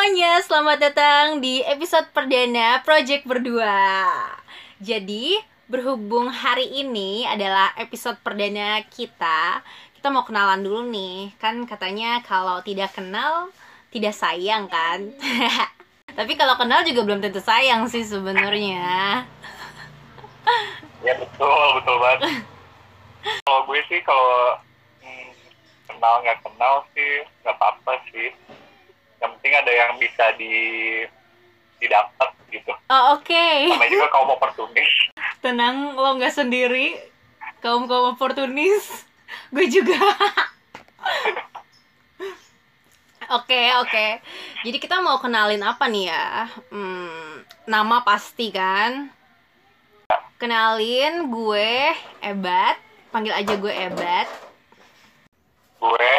semuanya, selamat datang di episode perdana Project Berdua. Jadi, berhubung hari ini adalah episode perdana kita Kita mau kenalan dulu nih. Kan katanya kalau tidak kenal, tidak sayang kan? Tapi kalau kenal juga belum tentu sayang sih sebenarnya. Ya betul, betul banget. kalau gue sih kalau hmm, kenal nggak kenal sih nggak apa-apa sih. Yang penting ada yang bisa di didapat gitu. Oh oke. Sama juga kaum oportunis. Tenang, lo nggak sendiri. Kaum kaum oportunis. Gue juga. Oke, oke. Jadi kita mau kenalin apa nih ya? Hmm, Nama pasti kan? Kenalin gue Ebat. Panggil aja gue Ebat. Gue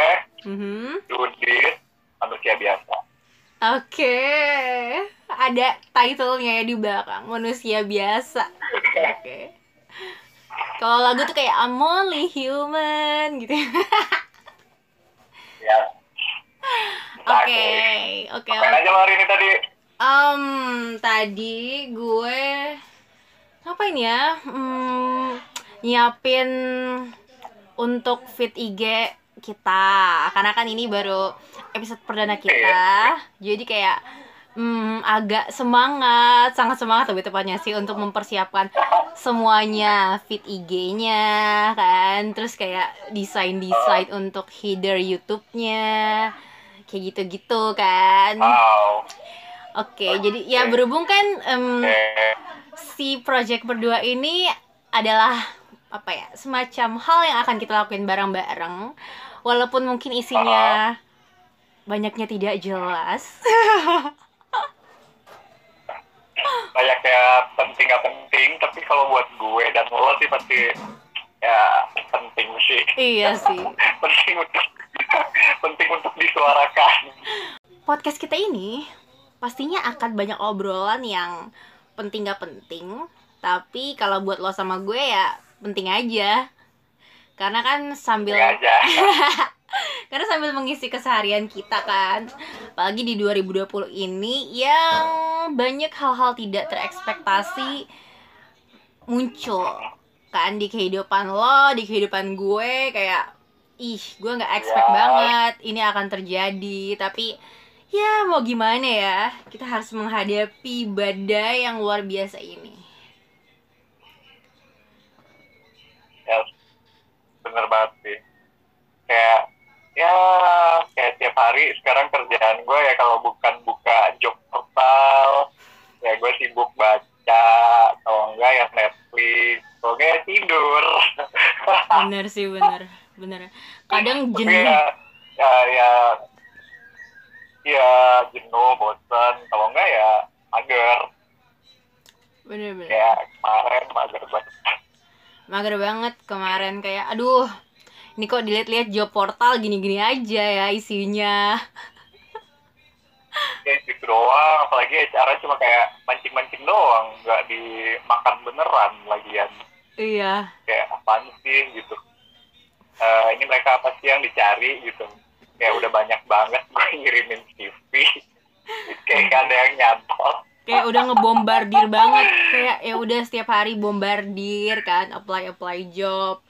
Mhm. Dudit manusia biasa. Oke Ada titlenya ya di belakang Manusia biasa Oke. Kalau lagu tuh kayak I'm only human gitu. Ya. Oke, oke. Ngapain aja hari ini tadi? Um, tadi gue ngapain ya? Hmm, nyiapin untuk fit IG kita. Karena kan ini baru episode perdana kita. Jadi kayak hmm, agak semangat, sangat semangat lebih tepatnya sih untuk mempersiapkan semuanya fit IG-nya kan. Terus kayak desain-desain untuk header YouTube-nya. Kayak gitu-gitu kan. Wow. Oke, jadi ya berhubung kan Eh, si project berdua ini adalah apa ya semacam hal yang akan kita lakuin bareng-bareng, walaupun mungkin isinya banyaknya tidak jelas. banyak ya penting nggak penting, tapi kalau buat gue dan lo sih pasti ya penting sih. iya sih. penting untuk penting untuk disuarakan. Podcast kita ini pastinya akan banyak obrolan yang penting gak penting, tapi kalau buat lo sama gue ya penting aja. Karena kan sambil Nggak aja. Karena sambil mengisi keseharian kita kan. Apalagi di 2020 ini Yang banyak hal-hal tidak terekspektasi Muncul. Kan di kehidupan lo, di kehidupan gue Kayak Ih, gue gak expect Ya. banget Ini akan terjadi. Tapi Ya mau gimana ya Kita harus menghadapi badai yang luar biasa ini. Ya bener banget sih. Kayak ya kayak tiap hari sekarang kerjaan gue ya kalau bukan buka job portal ya gue sibuk baca kalau enggak ya Netflix kalau enggak ya tidur. Bener sih, bener Bener. Kadang jenuh. ya, ya ya ya jenuh bosan kalau enggak ya mager. Bener-bener kayak kemarin mager banget. Mager banget kemarin kayak aduh ini kok dilihat-lihat job portal gini-gini aja ya isinya. Ya gitu doang apalagi acara cuma kayak mancing-mancing doang nggak dimakan beneran lagian. Iya. Kayak apaan sih gitu. Eh, ini mereka apa sih yang dicari gitu. Kayak udah banyak banget gue ngirimin CV kayak ada yang nyantol kayak udah ngebombardir banget. Kayak ya udah setiap hari bombardir kan apply apply job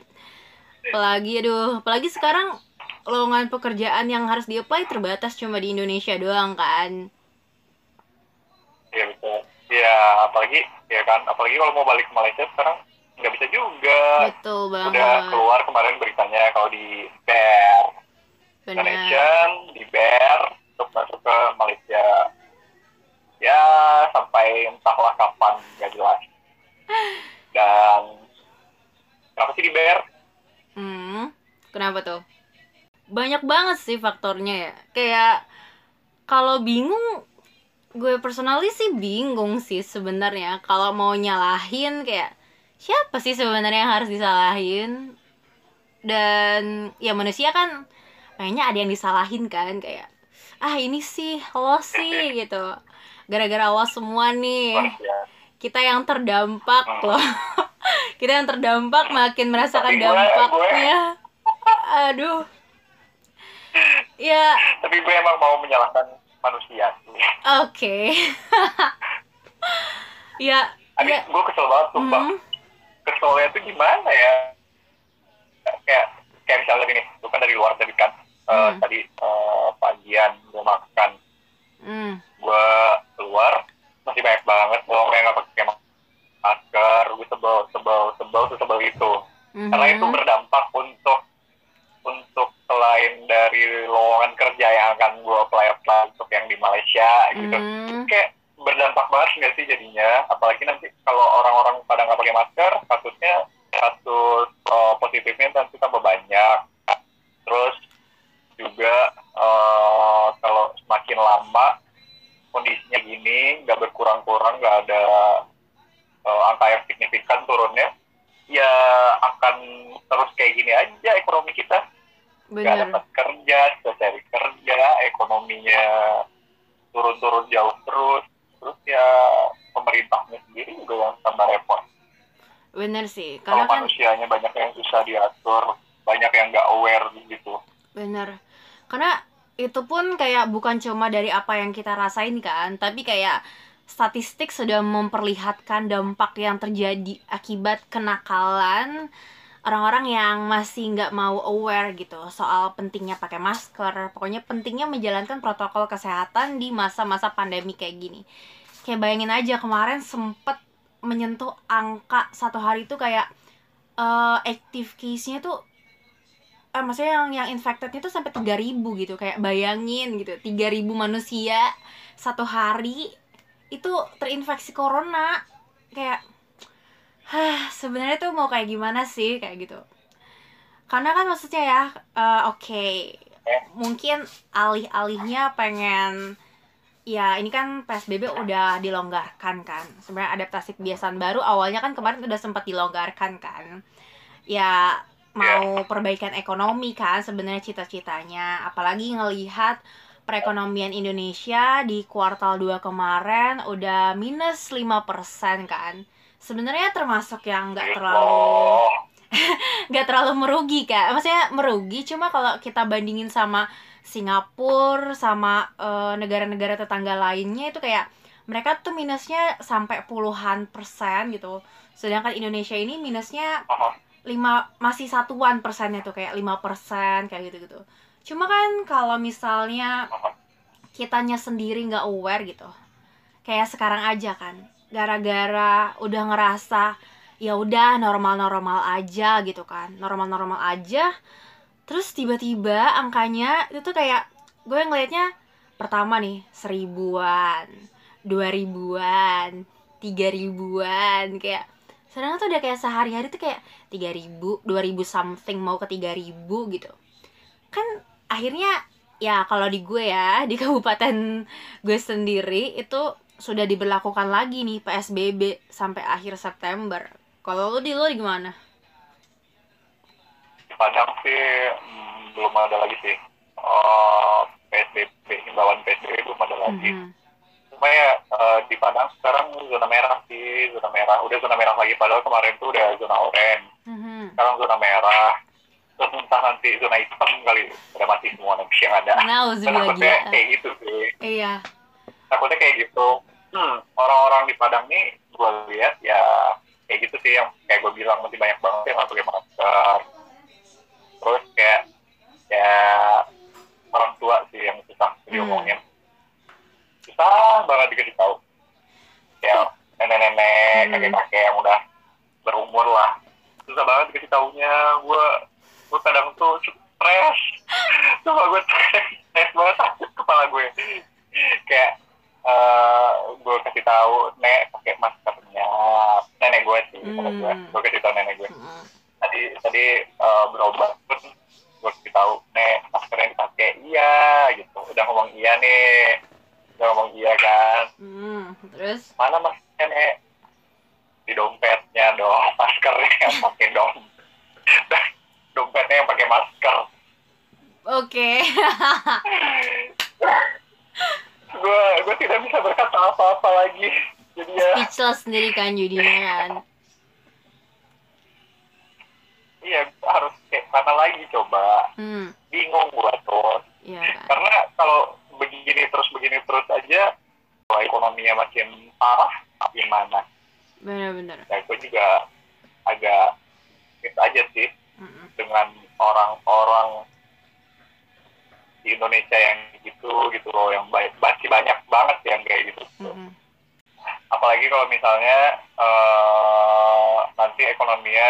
apalagi aduh apalagi sekarang lowongan pekerjaan yang harus di apply terbatas cuma di Indonesia doang kan. Ya betul. Ya apalagi ya kan apalagi kalau mau balik ke Malaysia sekarang nggak bisa juga. Betul udah banget. keluar kemarin beritanya kalau di BER. Benar. Connection di BER untuk masuk ke Malaysia. Ya sampai entahlah kapan nggak jelas. Dan kenapa sih di BER Hmm, kenapa tuh? Banyak banget sih faktornya ya. Kayak kalau bingung, gue personally sih bingung sih sebenarnya. Kalau mau nyalahin kayak siapa sih sebenarnya yang harus disalahin? Dan ya manusia kan kayaknya ada yang disalahin kan kayak ah ini sih lo sih gitu. Gara-gara lo semua nih ya. kita yang terdampak loh kita yang terdampak makin merasakan Tapi gue- dampaknya. aduh. Ya. Tapi gue emang mau menyalahkan manusia oke. Ya Aduh, ya. gue kesel banget tuh bang hmm, keselnya tuh gimana ya? Kayak kayak misalnya gini lu kan dari luar tadi kan eh, Hmm. tadi eh, pagian gue makan. Hmm, gue keluar masih banyak banget orang yang nggak pakai masker gue sebel sebel sebel sebel itu. Karena itu mhm, berdampak untuk untuk selain dari lowongan kerja yang akan gue apply apply untuk yang di Malaysia gitu. Mhm, kayak berdampak banget nggak sih jadinya? Apalagi nanti kalau orang-orang pada nggak pakai masker kasusnya kasus eh, positifnya nanti tambah banyak. Terus juga eh, kalau semakin lama kondisinya gini nggak berkurang-kurang nggak ada eh, angka yang signifikan turunnya ya akan terus kayak gini aja ekonomi kita. Bener dapat kerja susah cari kerja ekonominya turun-turun jauh terus. Terus ya pemerintahnya sendiri juga yang tambah repot. Bener sih kalau karena kan manusianya banyak yang susah diatur banyak yang nggak aware gitu. Bener. Karena itu pun kayak bukan cuma dari apa yang kita rasain kan, tapi kayak statistik sudah memperlihatkan dampak yang terjadi akibat kenakalan orang-orang yang masih nggak mau aware gitu soal pentingnya pakai masker. Pokoknya pentingnya menjalankan protokol kesehatan di masa-masa pandemi kayak gini. Kayak bayangin aja kemarin sempet menyentuh angka satu hari itu kayak eh active case-nya tuh eh, maksudnya yang yang infected-nya tuh sampai 3000 gitu kayak bayangin gitu 3000 manusia satu hari itu terinfeksi corona. Kayak hah sebenarnya tuh mau kayak gimana sih? Kayak gitu. Karena kan maksudnya ya eh, oke mungkin alih-alihnya pengen ya ini kan PSBB udah dilonggarkan kan. Sebenarnya adaptasi kebiasaan baru awalnya kan kemarin udah sempat dilonggarkan kan. Ya mau perbaikan ekonomi kan sebenarnya cita-citanya. Apalagi ngelihat perekonomian Indonesia di kuartal 2 kemarin udah minus 5% kan? Sebenarnya termasuk yang nggak terlalu nggak terlalu merugi kak. Maksudnya merugi cuma kalau kita bandingin sama Singapura sama eh, negara-negara tetangga lainnya itu kayak mereka tuh minusnya sampai puluhan persen gitu. Sedangkan Indonesia ini minusnya lima masih satuan persennya tuh kayak lima persen kayak gitu gitu cuma kan kalau misalnya kitanya sendiri nggak aware gitu kayak sekarang aja kan gara-gara udah ngerasa ya udah normal-normal aja gitu kan normal-normal aja terus tiba-tiba angkanya itu tuh kayak gue ngelihatnya pertama nih seribuan dua ribuan tiga ribuan kayak sedangkan tuh udah kayak sehari-hari tuh kayak tiga ribu dua ribu something mau ke tiga ribu gitu. Kan akhirnya ya kalau di gue ya di kabupaten gue sendiri itu sudah diberlakukan lagi nih PSBB sampai akhir September. Kalau lu di lu di gimana Padang sih hmm, belum ada lagi sih. Eh, PSBB himbauan PSBB belum ada lagi. Mhm. cuma ya eh, di Padang sekarang zona merah sih zona merah. Udah zona merah lagi padahal kemarin tuh udah zona oranye Mhm. sekarang zona merah entah nanti zona hitam kali udah mati semua nanti yang ada. Nauzubillah takutnya kayak gitu sih. Iya. takutnya kayak gitu. Hmm, orang-orang di Padang nih gue lihat ya kayak gitu sih yang kayak gue bilang masih banyak banget yang nggak pakai masker. Terus kayak ya orang tua sih yang susah diomongin. Susah banget dikasih tahu. Ya nenek-nenek Hmm. kakek-kakek yang udah berumur lah. Susah banget dikasih taunya. Gue gue kadang tuh stres. Coba gue stres. Banget sakit kepala gue kayak eh gue kasih tahu nek pakai maskernya. Nenek gue sih Hmm. gue kasih tahu nenek gue Mhm. tadi tadi eh, berobat pun gue kasih tahu nek maskernya dipakai iya gitu udah ngomong iya nih udah ngomong iya kan Hmm, terus mana maskernya nek di dompetnya dong maskernya yang pakai dom dompetnya yang pakai masker oke. gue gue tidak bisa berkata apa-apa lagi jadi ya Speechless sendiri kan jadinya kan. iya harus kayak mana lagi coba Hmm, bingung gue tuh iya kan. karena kalau begini begini terus begini terus aja kalau ekonominya makin parah gimana bener-bener ya gue juga agak itu aja sih Mm-mm. dengan orang-orang di Indonesia yang gitu gitu loh yang baik masih banyak banget yang kayak gitu Mm-mm. apalagi kalau misalnya eh, nanti ekonominya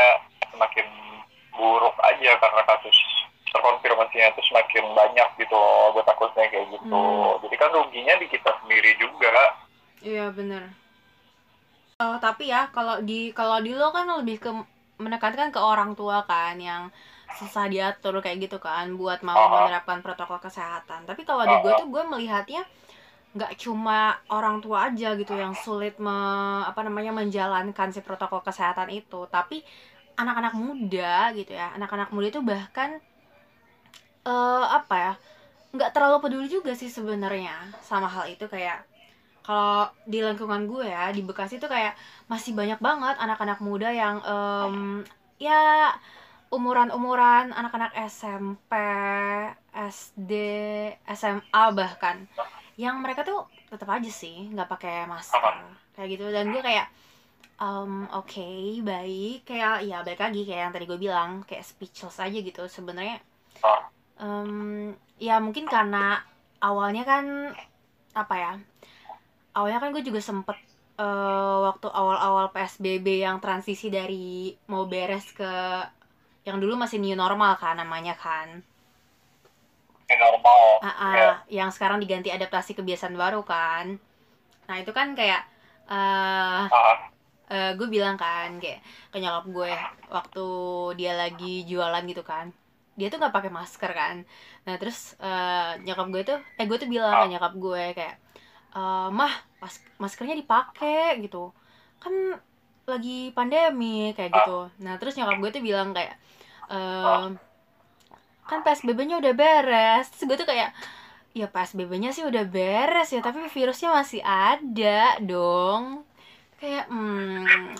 semakin buruk aja karena kasus terkonfirmasinya itu semakin banyak gitu loh gue takutnya kayak gitu Hmm. jadi kan ruginya di kita sendiri juga Iya bener. Oh, tapi ya kalau di kalau di lo kan lebih ke menekankan ke orang tua kan yang susah diatur kayak gitu kan buat mau menerapkan protokol kesehatan. Tapi kalau di gue tuh gue melihatnya nggak cuma orang tua aja gitu yang sulit me- apa namanya menjalankan si protokol kesehatan itu, tapi anak-anak muda gitu ya. Anak-anak muda itu bahkan eh apa ya? nggak terlalu peduli juga sih sebenarnya sama hal itu kayak kalau di lingkungan gue ya di Bekasi tuh kayak masih banyak banget anak-anak muda yang em, ya umuran-umuran anak-anak SMP, SD, SMA bahkan yang mereka tuh tetap aja sih nggak pakai masker kayak gitu. Dan gue kayak em, oke baik. Kayak ya baik lagi kayak yang tadi gue bilang kayak speechless aja gitu sebenarnya. Em, ya mungkin karena awalnya kan apa ya awalnya kan gue juga sempet eh, waktu awal-awal PSBB yang transisi dari mau beres ke yang dulu masih new normal kan namanya kan. Ini normal Ah, ah, Iya. yang sekarang diganti adaptasi kebiasaan baru kan. Nah itu kan kayak eh Ah, eh, gue bilang kan kayak ke nyokap gue waktu dia lagi jualan gitu kan. Dia tuh nggak pakai masker kan. Nah terus eh, nyokap gue tuh eh gue tuh bilang ke nyokap gue kayak "Eh, mah mas- maskernya dipakai gitu. Kan lagi pandemi kayak gitu. Nah terus nyokap gue tuh bilang kayak "Eh, kan PSBB-nya udah beres. Terus gue tuh kayak ya PSBB-nya sih udah beres ya tapi virusnya masih ada dong. Kayak hmm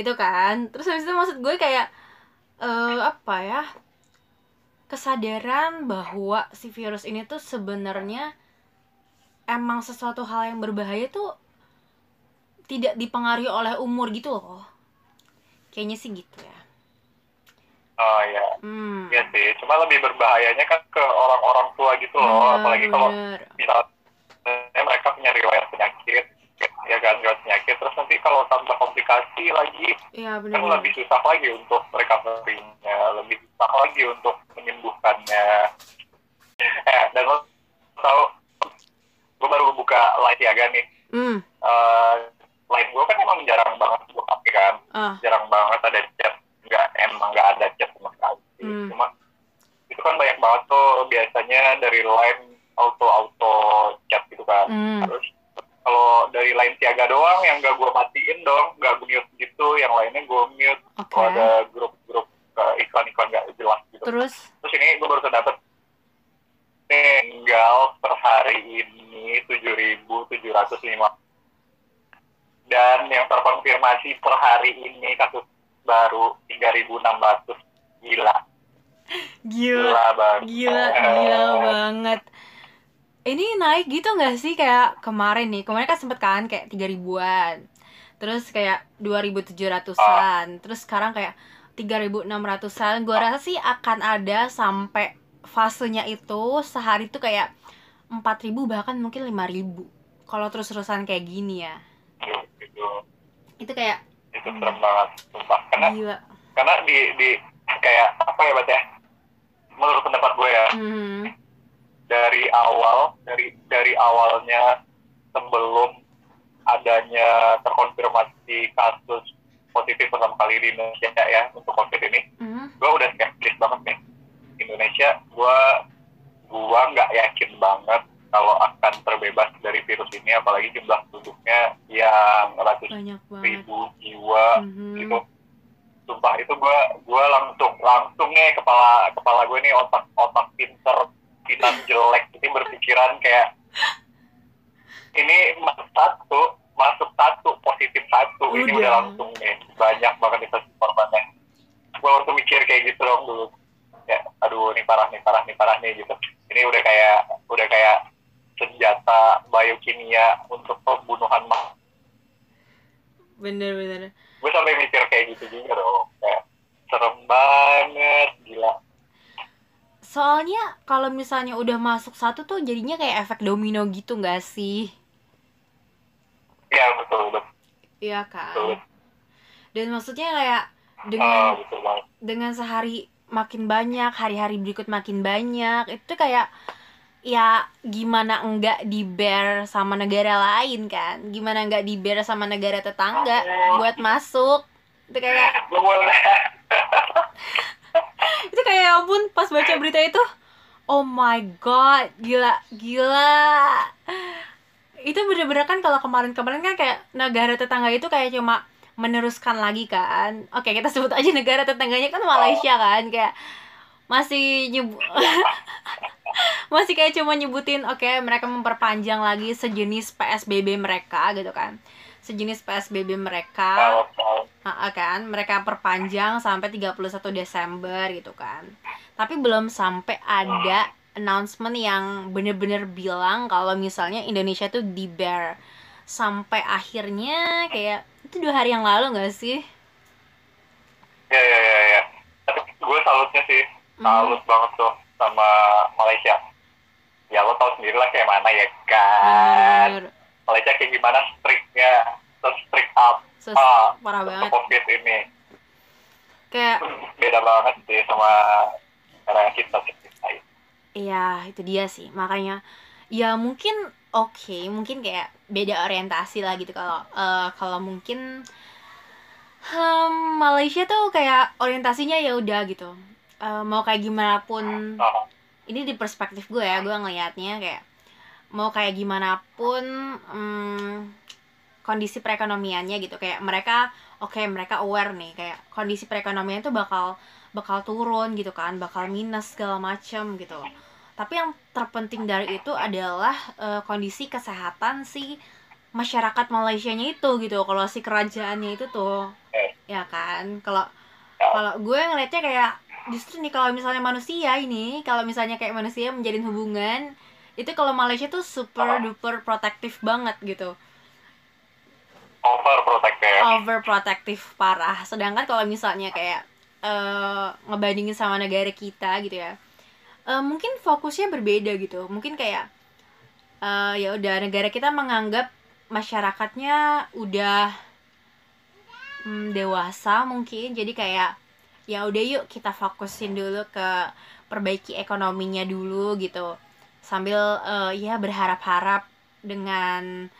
itu kan. Terus habis itu maksud gue kayak eh apa ya kesadaran bahwa si virus ini tuh sebenarnya emang sesuatu hal yang berbahaya tuh tidak dipengaruhi oleh umur gitu loh. Kayaknya sih gitu ya. Oh ya hmm. Iya sih cuma lebih berbahayanya kan ke orang-orang tua gitu loh. Bener, apalagi kalau misalnya mereka punya riwayat penyakit ya kan riwayat penyakit terus nanti kalau tambah komplikasi lagi kan bener. lebih susah lagi untuk recovery-nya lebih susah lagi untuk menyembuhkannya. Eh dan lo tahu gue baru buka line siaga nih. Hmm. Eh line gue kan emang jarang banget gue pakai kan. Ah. Jarang banget ada chat nggak emang nggak ada chat sama sekali Hmm. cuma itu kan banyak banget tuh biasanya dari line auto auto chat gitu kan. Hmm. Terus kalau dari line siaga doang yang gak gue matiin dong gak gue mute gitu yang lainnya gue mute. Oke. kalau ada grup-grup uh, iklan-iklan gak jelas gitu. Terus? Terus ini gue baru dapet tinggal per hari ini 7.705 dan yang terkonfirmasi per hari ini kasus baru 3.600 gila gila gila banget Gila, gila banget. Ini naik gitu nggak sih kayak kemarin nih? Kemarin kan sempet kan kayak 3 ribuan. Terus kayak 2700-an. Terus sekarang kayak 3600-an. Gua rasa sih akan ada sampai fasenya itu sehari tuh kayak 4000 bahkan mungkin 5000. Kalau terus-terusan kayak gini ya. gitu Itu kayak itu serem banget sumpah karena gila. karena di di kayak apa ya Bat ya menurut pendapat gue ya Hmm. dari awal dari dari awalnya sebelum adanya terkonfirmasi kasus positif pertama kali di Indonesia ya untuk covid ini Hmm. gue udah skeptis banget nih Indonesia gue gue nggak yakin banget kalau akan terbebas dari virus ini apalagi jumlah penduduknya yang ratus ribu jiwa Mhm. gitu sumpah itu gue gue langsung langsung nih kepala kepala gue nih otak otak pinter pinan jelek ini berpikiran kayak ini masuk satu masuk satu positif satu ini Udah. udah langsung nih banyak banget kasus korbannya gue langsung mikir kayak gitu dong dulu ya aduh ini parah nih parah nih parah nih gitu. Ini udah kayak udah kayak senjata biokimia untuk pembunuhan mah bener-bener gue sampai mikir kayak gitu juga dong kayak serem banget gila. Soalnya kalau misalnya udah masuk satu tuh jadinya kayak efek domino gitu nggak sih? Iya betul betul. Iya betul. Kan dan maksudnya kayak dengan betul banget. dengan sehari makin banyak hari-hari berikut makin banyak. Itu kayak ya gimana enggak di bear sama negara lain kan? Gimana enggak di bear sama negara tetangga buat masuk? Itu kayak itu kayak ya ampun pas baca berita itu oh my god gila gila. Itu bener-bener kan kalau kemarin-kemarin kan kayak negara tetangga itu kayak cuma meneruskan lagi kan. Oke kita sebut aja negara tetangganya kan Malaysia kan kayak masih nyebut masih kayak cuma nyebutin oke mereka memperpanjang lagi sejenis PSBB mereka gitu kan. Sejenis PSBB mereka. Kan? Mereka perpanjang sampai 31 Desember gitu kan. Tapi belum sampai ada announcement yang bener-bener bilang kalau misalnya Indonesia tuh di bear sampai akhirnya kayak itu dua hari yang lalu nggak sih? Ya ya ya ya. Tapi gue salutnya sih. Hmm. salut banget tuh sama Malaysia. Ya lo tau sendiri lah kayak mana ya kan? Bener-bener Malaysia kayak gimana striknya strict up Sus, ah, parah banget. covid ini? Kayak beda banget sih sama negara kita kita Iya, itu dia sih. Makanya ya mungkin oke, mungkin kayak beda orientasi lah gitu. Kalau eh, kalau mungkin hmm, Malaysia tuh kayak orientasinya ya udah gitu. Eh, mau kayak gimana pun ini di perspektif gue ya, gue ngelihatnya kayak mau kayak gimana pun hmm, kondisi perekonomiannya gitu. Kayak mereka oke mereka aware nih kayak kondisi perekonomian itu bakal bakal turun gitu kan bakal minus segala macem gitu tapi yang terpenting dari itu adalah eh, kondisi kesehatan si masyarakat Malaysianya itu gitu. Kalau si kerajaannya itu tuh Eh. ya kan? Kalau Ya. kalau gue ngelihatnya kayak justru nih kalau misalnya manusia ini kalau misalnya kayak manusia menjalin hubungan itu kalau Malaysia tuh super duper protektif banget gitu. Overprotective. Overprotective parah. Sedangkan kalau misalnya kayak eh ngebandingin sama negara kita gitu ya eh, mungkin fokusnya berbeda gitu. Mungkin kayak eh ya udah negara kita menganggap masyarakatnya udah hmm, dewasa mungkin. Jadi kayak ya udah yuk kita fokusin dulu ke perbaiki ekonominya dulu gitu. Sambil eh, ya berharap-harap dengan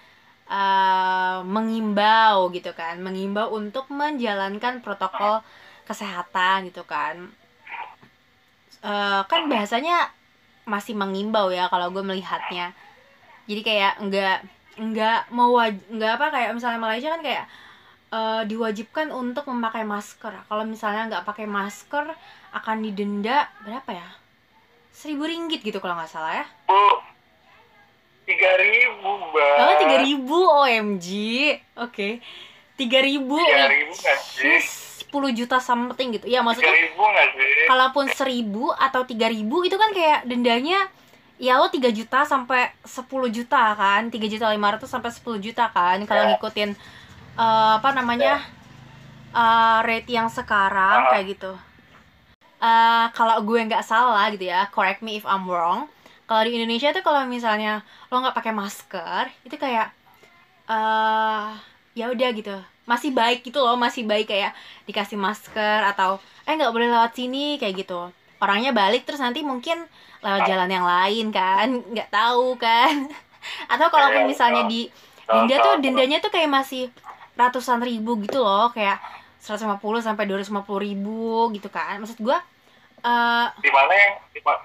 eh, mengimbau gitu kan. Mengimbau untuk menjalankan protokol kesehatan gitu kan Eh, kan bahasanya masih mengimbau ya kalau gue melihatnya. Jadi kayak enggak enggak mau enggak apa kayak misalnya Malaysia kan kayak eh, diwajibkan untuk memakai masker. Kalau misalnya nggak pakai masker akan didenda berapa ya? Seribu ringgit gitu kalau nggak salah ya. Tiga ribu Oh, bang tiga ribu OMG. Oke. Tiga ribu. tiga ribu nggak sih Sepuluh juta something gitu. Ya maksudnya kalaupun seribu atau tiga ribu itu kan kayak dendanya ya lo 3 juta sampai 10 juta kan. 3 juta 500 sampai 10 juta kan. Kalau Ya. ngikutin eh, apa namanya eh, rate yang sekarang kayak gitu. Eh, kalau gue nggak salah gitu ya correct me if I'm wrong kalau di Indonesia tuh kalau misalnya lo nggak pakai masker itu kayak eh ya udah gitu masih baik gitu loh masih baik kayak dikasih masker atau eh nggak boleh lewat sini kayak gitu. Orangnya balik terus nanti mungkin lewat jalan yang lain kan nggak tahu kan. Atau kalaupun misalnya di denda tuh dendanya tuh kayak masih ratusan ribu gitu loh kayak 150 sampai 250 ribu gitu kan. Maksud gua eh di mana yang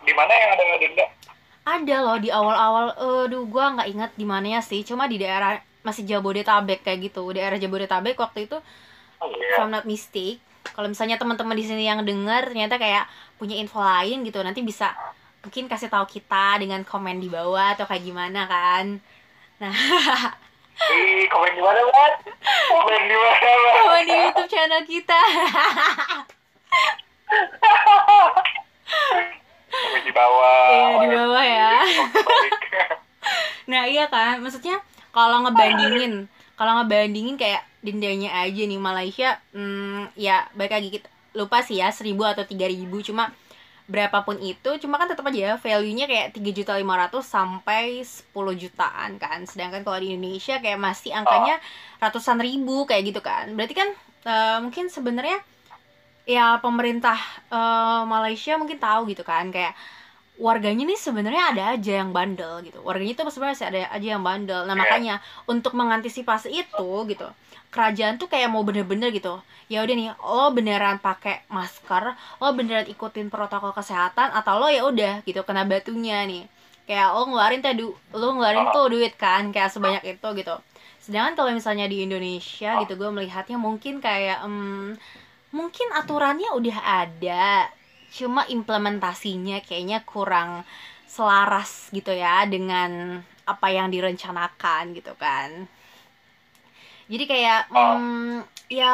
di mana yang ada denda? Ada loh di awal-awal aduh gua nggak ingat di mananya sih. Cuma di daerah masih Jabodetabek kayak gitu. Daerah Jabodetabek waktu itu oh, if iya. I'm not mistake kalau misalnya teman-teman di sini yang dengar ternyata kayak punya info lain gitu nanti bisa mungkin kasih tahu kita dengan komen di bawah atau kayak gimana kan. Nah Ih, komen di mana bang komen di mana komen di YouTube channel kita. Komen di bawah. Iya, di bawah ya. Nah iya kan? Maksudnya kalau ngebandingin kalau ngebandingin kayak dendanya aja nih Malaysia hmm, ya baik lagi kita lupa sih ya seribu atau tiga ribu cuma berapapun itu cuma kan tetap aja value-nya kayak tiga juta lima ratus sampai 10 jutaan kan. Sedangkan kalau di Indonesia kayak masih angkanya ratusan ribu kayak gitu kan. Berarti kan uh, mungkin sebenarnya ya pemerintah uh, Malaysia mungkin tahu gitu kan kayak warganya nih sebenarnya ada aja yang bandel gitu. Warganya itu sebenarnya ada aja yang bandel. Nah Iya. makanya untuk mengantisipasi itu gitu kerajaan tuh kayak mau bener-bener gitu. Ya udah nih lo beneran pakai masker lo beneran ikutin protokol kesehatan atau lo ya udah gitu kena batunya nih. Kayak lo ngeluarin tuh du- lo ngeluarin tuh duit kan kayak sebanyak itu gitu. Sedangkan kalau misalnya di Indonesia gitu gue melihatnya mungkin kayak em, mungkin aturannya udah ada cuma implementasinya kayaknya kurang selaras gitu ya dengan apa yang direncanakan gitu kan. Jadi kayak Oh. mm, ya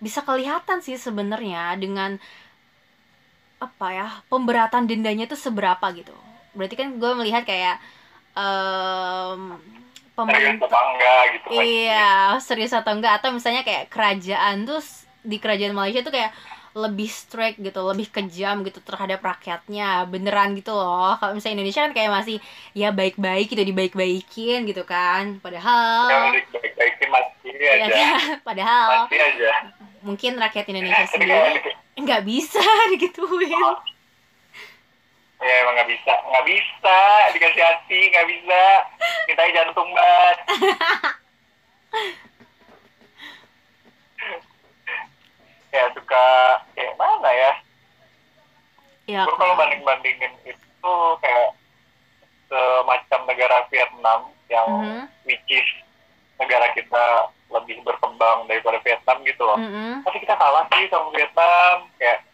bisa kelihatan sih sebenarnya dengan apa ya pemberatan dendanya itu seberapa gitu. Berarti kan gue melihat kayak serius pemerintah gitu Iya, serius atau enggak. Atau misalnya kayak kerajaan tuh di kerajaan Malaysia tuh kayak lebih strict gitu, lebih kejam gitu terhadap rakyatnya, beneran gitu loh. Kalau misalnya Indonesia kan kayak masih ya baik-baik gitu, dibaik-baikin gitu kan. Padahal udah baik-baikin masih ya aja kan? padahal masih aja mungkin rakyat Indonesia sendiri nggak bisa digituin. ya emang nggak bisa nggak bisa dikasih hati nggak bisa minta jantung banget ya suka kayak mana ya Ya gue kalau banding bandingin itu kayak semacam negara Vietnam yang Mhm. which is negara kita lebih berkembang daripada Vietnam gitu loh Mm-mm. tapi kita kalah sih sama Vietnam kayak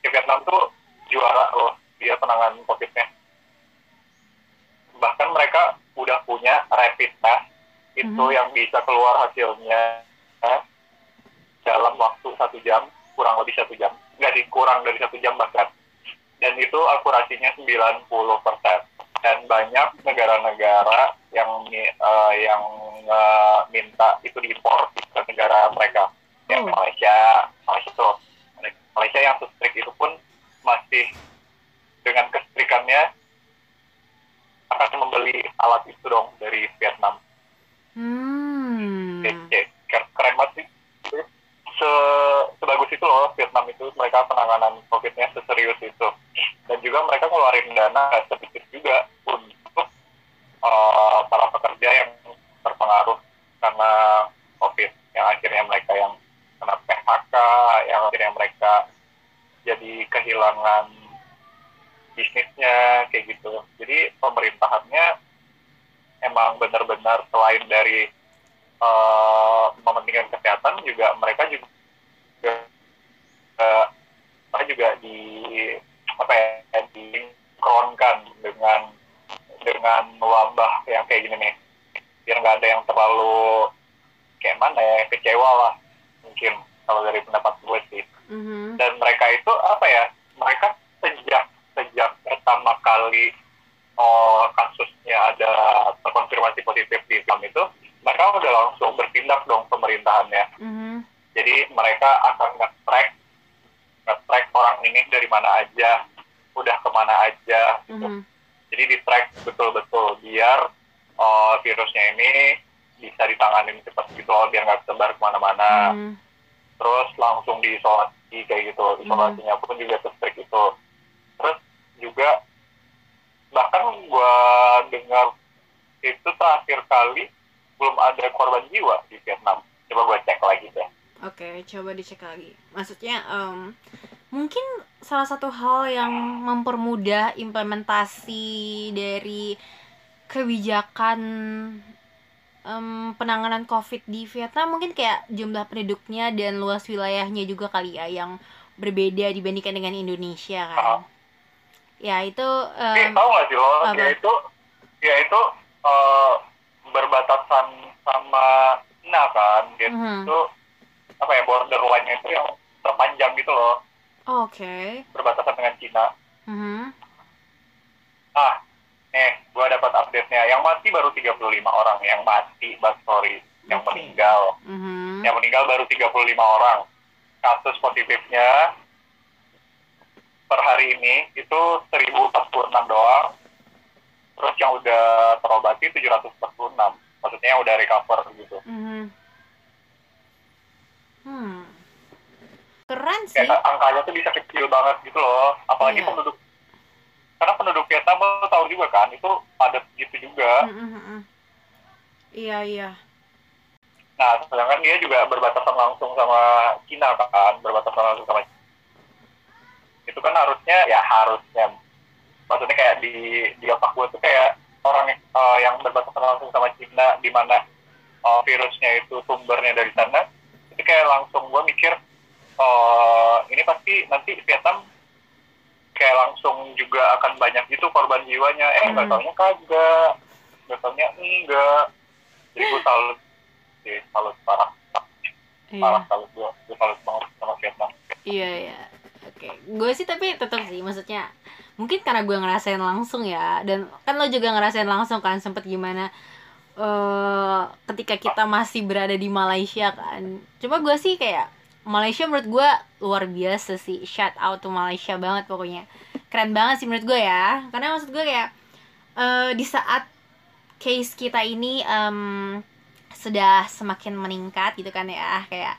ya Vietnam tuh juara loh dia penanganan COVID-nya bahkan mereka udah punya rapid test itu Mhm. yang bisa keluar hasilnya eh, dalam waktu satu jam kurang lebih satu jam. Nggak sih kurang dari satu jam bahkan. Dan itu akurasinya 90% dan banyak negara-negara yang eh, yang eh, minta itu diimpor ke negara mereka. Yang Oh. Malaysia Malaysia tuh. Malaysia yang strict itu pun masih dengan kestrikannya akan membeli alat itu dong dari Vietnam. Hmm. Keren banget sih. Se sebagus itu loh Vietnam itu mereka penanganan COVID-nya seserius itu. Dan juga mereka ngeluarin dana sedikit juga untuk eh, para pekerja yang terpengaruh karena COVID. Yang akhirnya mereka yang kena PHK, yang akhirnya mereka jadi kehilangan bisnisnya kayak gitu. Jadi pemerintahannya emang benar-benar selain dari eh, mementingkan kesehatan juga mereka juga eh, mereka juga di apa ya dikronkan dengan dengan wabah yang kayak gini nih biar nggak ada yang terlalu kayak mana ya kecewa lah mungkin kalau dari pendapat gue sih Mhm. dan mereka itu apa ya mereka sejak sejak pertama kali oh, kasusnya ada terkonfirmasi positif di film itu mereka udah langsung bertindak dong pemerintahannya Mhm. jadi mereka akan nge-track orang ini dari mana aja udah ke mana aja gitu. Mhm. jadi di track betul-betul biar oh, virusnya ini bisa ditangani cepat gitu loh, biar nggak sebar ke mana-mana Mhm. terus langsung diisolasi kayak gitu isolasinya pun juga se-strict itu terus juga bahkan gua dengar itu terakhir kali belum ada korban jiwa di Vietnam coba gua cek lagi deh Oke, coba dicek lagi. Maksudnya, em, mungkin salah satu hal yang mempermudah implementasi dari kebijakan em, penanganan COVID di Vietnam mungkin kayak jumlah penduduknya dan luas wilayahnya juga kali ya yang berbeda dibandingkan dengan Indonesia kan. Ah. Ya itu Eh, em, tahu nggak sih lo apa? dia itu dia itu eh, berbatasan sama Cina kan dia mhm. itu apa ya borderline itu yang terpanjang gitu loh oke. berbatasan dengan Cina Mhm. ah nih gue dapat update-nya yang mati baru 35 orang yang mati but sorry yang Oke. meninggal Mhm. yang meninggal baru 35 orang kasus positifnya per hari ini itu 1046 doang terus yang udah terobati 746 maksudnya yang udah recover gitu Mhm. Hmm. Keren sih. kayak angkanya tuh bisa kecil banget gitu loh apalagi Iya. penduduk karena penduduk Vietnam lo tahu juga kan itu padat gitu juga Mhm, mhm. Iya, iya. nah sedangkan dia juga berbatasan langsung sama Cina kan berbatasan langsung sama itu kan harusnya ya harusnya maksudnya kayak di di otak gue tuh kayak orang yang, eh, yang berbatasan langsung sama Cina di mana eh, virusnya itu sumbernya dari sana itu kayak langsung gue mikir eh ini pasti nanti Vietnam kayak langsung juga akan banyak gitu korban jiwanya. Eh nggak Hmm. taunya kagak. Nggak taunya enggak. Jadi gue salut sih salut parah. Iya. parah salut gue gue salut banget sama Vietnam. Iya ya. Oke, gue sih tapi tetap sih maksudnya mungkin karena gue ngerasain langsung ya. Dan kan lo juga ngerasain langsung kan sempet gimana eh ketika kita masih berada di Malaysia kan. Cuma gue sih kayak Malaysia menurut gue luar biasa sih. Shout out to Malaysia banget pokoknya. Keren banget sih menurut gue ya. Karena maksud gue kayak eh di saat case kita ini em, sudah semakin meningkat gitu kan ya kayak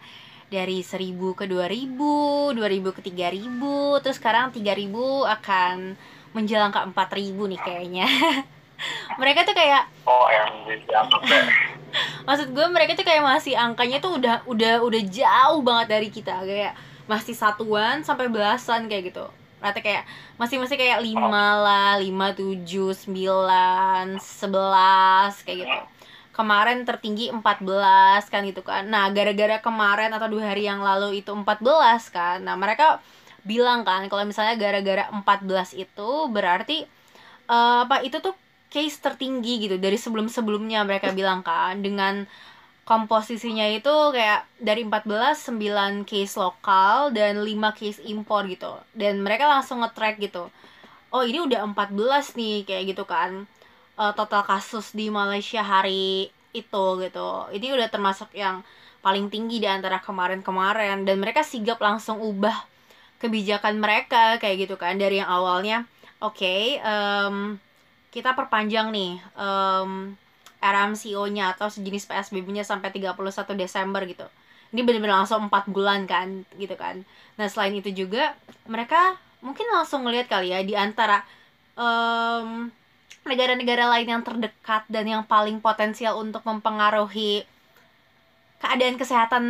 dari 1000 ke 2000, 2000 ke 3000, terus sekarang 3000 akan menjelang ke 4000 nih kayaknya. mereka tuh kayak oh yang maksud gue mereka tuh kayak masih angkanya tuh udah udah udah jauh banget dari kita. Kayak masih satuan sampai belasan kayak gitu. Rata kayak masih masih kayak lima lah lima tujuh sembilan sebelas kayak gitu. Kemarin tertinggi 14 kan gitu kan. Nah gara-gara kemarin atau dua hari yang lalu itu 14 kan. Nah mereka bilang kan kalau misalnya gara-gara 14 itu berarti eh, apa itu tuh case tertinggi gitu dari sebelum-sebelumnya mereka bilang kan dengan komposisinya itu kayak dari 14 9 case lokal dan 5 case impor gitu. Dan mereka langsung nge-track gitu oh ini udah 14 nih kayak gitu kan. Eh, total kasus di Malaysia hari itu gitu. Ini udah termasuk yang paling tinggi di antara kemarin-kemarin. Dan mereka sigap langsung ubah kebijakan mereka kayak gitu kan dari yang awalnya oke em, kita perpanjang nih em, RMCO-nya atau sejenis PSBB-nya sampai 31 Desember gitu. Ini benar-benar langsung 4 bulan kan gitu kan. Nah, selain itu juga mereka mungkin langsung ngelihat kali ya di antara em, negara-negara lain yang terdekat dan yang paling potensial untuk mempengaruhi keadaan kesehatan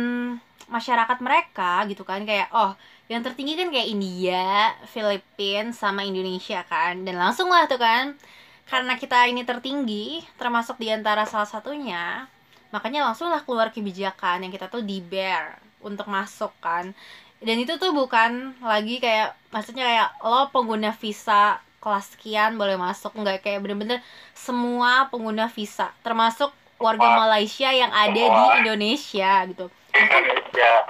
masyarakat mereka gitu kan kayak oh yang tertinggi kan kayak India, Filipina sama Indonesia kan dan langsung lah tuh kan karena kita ini tertinggi termasuk di antara salah satunya makanya langsung lah keluar kebijakan yang kita tuh di bear untuk masuk kan. Dan itu tuh bukan lagi kayak maksudnya kayak lo pengguna visa kelas sekian boleh masuk. Nggak kayak bener-bener semua pengguna visa termasuk warga. Malaysia yang ada di. Indonesia gitu.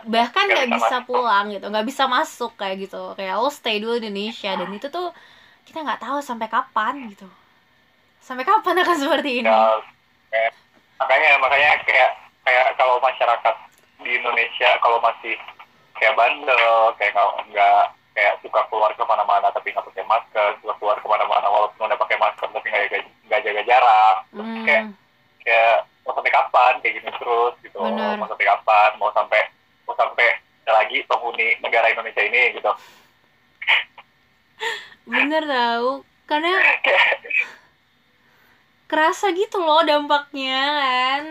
Bahkan Nggak bisa pulang gitu. Nggak bisa masuk kayak gitu. Kayak lo stay dulu di Indonesia. Dan itu tuh kita nggak tahu sampai kapan gitu sampai kapan akan seperti ini? Ya kayak- makanya makanya kayak kayak kalau masyarakat di Indonesia kalau masih kayak bandel kayak nggak nggak kayak suka keluar ke mana-mana tapi nggak pakai masker suka keluar ke mana-mana walaupun udah pakai masker tapi nggak jaga jarak. Terus kayak hmm, kayak mau sampai kapan? Kayak gini terus gitu. Bener. mau sampai kapan? Mau sampai mau sampai lagi penghuni negara Indonesia ini gitu. Bener tau. Karena kerasa gitu loh dampaknya kan?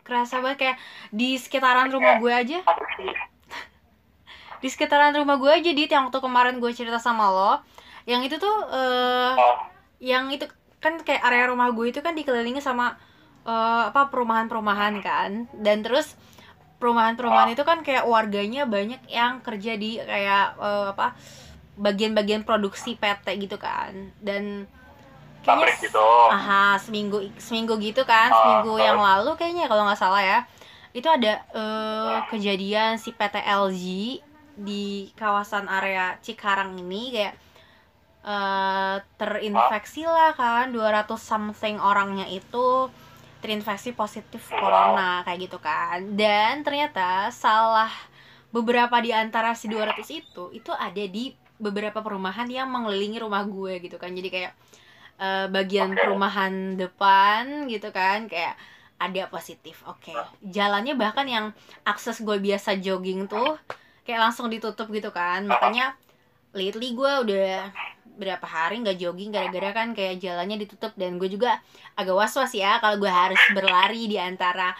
Kerasa banget kayak di sekitaran rumah gue aja. Di sekitaran rumah gue aja dit yang waktu kemarin gue cerita sama lo. Yang itu tuh Oh, yang itu kan kayak area rumah gue itu kan dikelilingi sama eh, apa perumahan-perumahan kan? Dan terus perumahan-perumahan itu kan kayak warganya banyak yang kerja di kayak eh, apa bagian-bagian produksi PT gitu kan. Dan pabrik kayaknya gitu aha seminggu seminggu gitu kan Ah, seminggu yang ah. lalu kayaknya kalau nggak salah ya. Itu ada eh, kejadian si PT LG di kawasan area Cikarang ini kayak eh, terinfeksi lah kan 200 something orangnya itu terinfeksi positif corona kayak gitu kan. Dan ternyata salah beberapa di antara si 200 itu itu ada di beberapa perumahan yang mengelilingi rumah gue gitu kan. Jadi kayak eh, bagian Oke. perumahan depan gitu kan kayak ada positif. Oke. Jalannya bahkan yang akses gue biasa jogging tuh kayak langsung ditutup gitu kan. Makanya lately gue udah berapa hari nggak jogging gara-gara kan kayak jalannya ditutup. Dan gue juga agak was-was ya kalau gue harus berlari di antara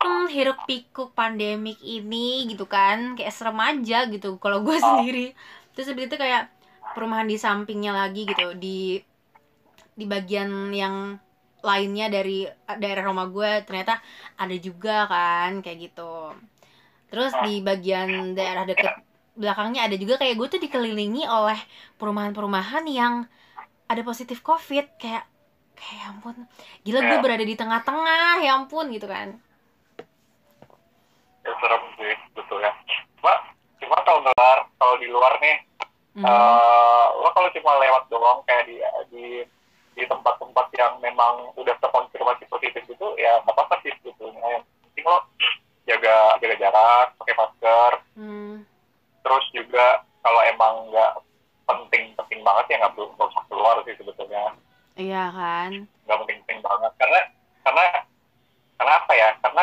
hmm, hiruk pikuk pandemik ini gitu kan. Kayak serem aja gitu kalau gue sendiri terus habis itu kayak perumahan di sampingnya lagi gitu di di bagian yang lainnya dari daerah rumah gue ternyata ada juga kan kayak gitu. Terus di bagian daerah deket belakangnya ada juga kayak gue tuh dikelilingi oleh perumahan-perumahan yang ada positif covid. Kayak kayak ya ampun gila gue berada di tengah-tengah ya ampun gitu kan. Ya serem sih betul ya cuma cuma kalau di luar nih. Hmm. eh, lo kalau cuma lewat doang kayak di di di tempat-tempat yang memang udah terkonfirmasi positif itu ya nggak apa-apa sih sebetulnya yang penting lo jaga jaga jarak pakai masker. Hmm. terus juga kalau emang nggak penting penting banget ya nggak perlu usah keluar sih sebetulnya. Iya kan? Nggak penting penting banget. Karena karena karena apa ya? Karena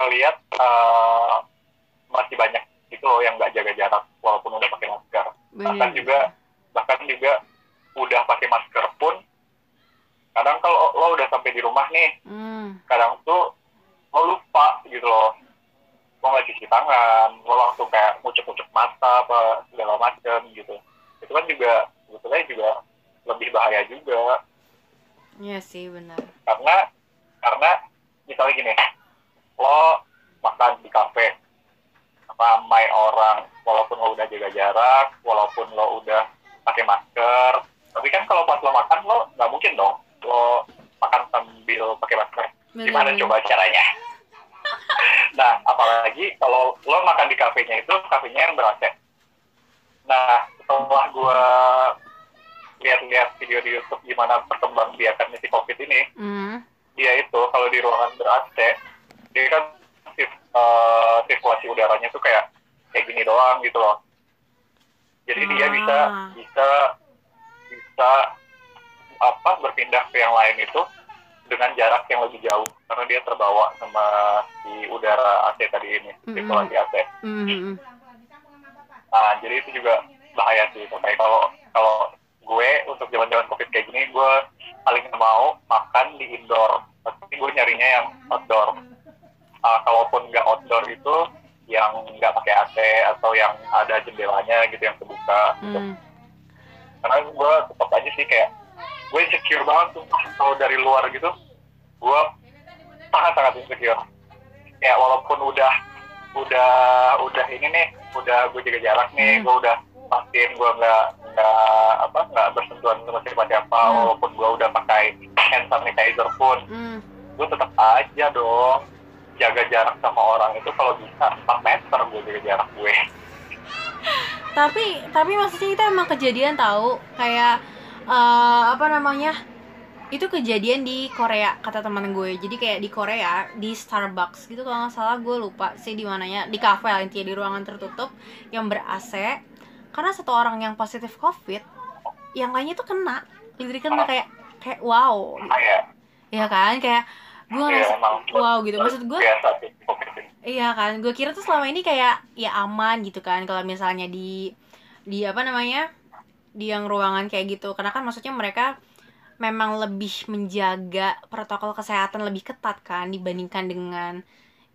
melihat eh, masih banyak gitu loh yang nggak jaga jarak walaupun udah pakai masker. Bahkan bener. juga bahkan juga udah pakai masker pun kadang kalau lo udah sampai di rumah nih hmm. kadang tuh lo lupa gitu loh. Lo nggak cuci tangan lo langsung kayak ngucek-ngucek mata apa segala macam gitu. Itu kan juga sebetulnya juga lebih bahaya juga. Iya sih benar karena karena misalnya gini lo makan di kafe ramai orang walaupun lo udah jaga jarak walaupun lo udah pakai masker tapi kan kalau pas lo makan lo nggak mungkin dong lo makan sambil pakai masker. Gimana coba caranya? Nah apalagi kalau lo makan di kafenya itu kafenya yang ber AC nah setelah gua lihat-lihat video di YouTube gimana perkembang biakannya si COVID ini Hmm. dia itu kalau di ruangan ber AC dia kan sirkulasi udaranya tuh kayak kayak gini doang gitu loh jadi dia Ah. bisa bisa bisa apa berpindah ke yang lain itu dengan jarak yang lebih jauh karena dia terbawa sama si udara AC tadi ini Mm-mm. sirkulasi AC Hmm, hmm, hmm. nah jadi itu juga bahaya sih kayak kalau kalau gue untuk zaman-zaman covid kayak gini gue paling mau makan di indoor tapi gue nyarinya yang outdoor Ah, kalaupun nggak outdoor itu yang nggak pakai AC atau yang ada jendelanya gitu yang terbuka gitu. Hmm. karena gue tetap aja sih kayak gue insecure banget tuh kalau dari luar gitu gue sangat sangat insecure ya walaupun udah udah udah ini nih udah gue jaga jarak nih Hmm. gue udah pastiin gue nggak nggak apa nggak bersentuhan sama siapa siapa Hmm. walaupun gue udah pakai hand sanitizer pun Hmm. gue tetap aja dong jaga jarak sama orang itu kalau bisa 4 meter gue jaga jarak gue. Tapi tapi maksudnya itu emang kejadian tahu kayak eh, apa namanya? Itu kejadian di Korea kata teman gue. Jadi kayak di Korea di Starbucks gitu kalau nggak salah gue lupa sih di mananya. Di kafe lah intinya di ruangan tertutup yang ber AC karena satu orang yang positif covid yang lainnya tuh kena. Literally kena kayak kayak wow. Gitu. kayak ya kan? Kayak gue ya ngerasa emang wow gitu. Maksud gue Iya kan, gue kira tuh selama ini kayak ya aman gitu kan. Kalau misalnya di di apa namanya di yang ruangan kayak gitu, karena kan maksudnya mereka memang lebih menjaga protokol kesehatan lebih ketat kan dibandingkan dengan